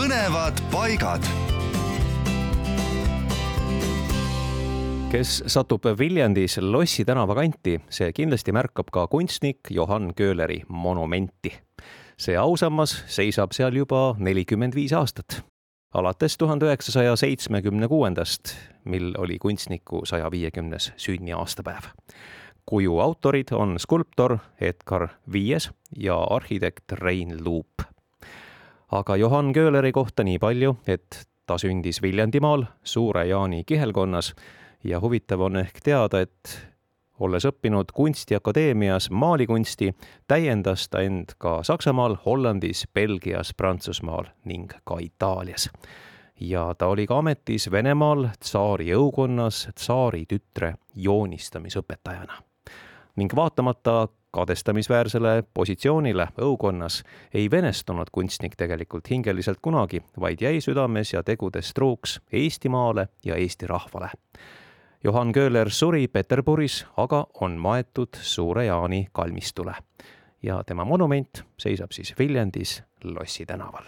põnevad paigad. kes satub Viljandis Lossi tänava kanti, see kindlasti märkab ka kunstnik Johann Köhleri monumenti. see ausammas seisab seal juba nelikümmend viis aastat alates tuhande üheksasaja seitsmekümne kuuendast, mil oli kunstniku saja viiekümnes sünniaastapäev. kuju autorid on skulptor Edgar Viies ja arhitekt Rein Luup. Aga Johann Köhleri kohta nii palju, et ta sündis Viljandimaal Suure-Jaani kihelkonnas ja huvitav on ehk teada, et olles õppinud Kunstiakadeemias maalikunsti, täiendas ta end ka Saksamaal, Hollandis, Belgias, Prantsusmaal ning ka Itaalias. ja ta oli ka ametis Venemaal tsaari õukonnas tsaari tütre joonistamisõpetajana. ning vaatamata kadestamisväärsele positsioonile õukonnas ei venestunud kunstnik tegelikult hingeliselt kunagi, vaid jäi südames ja tegudes truuks Eestimaale ja Eesti rahvale Johann Köhler suri Peterburis, aga on maetud Suure-Jaani kalmistule ja tema monument seisab siis Viljandis Lossi tänaval.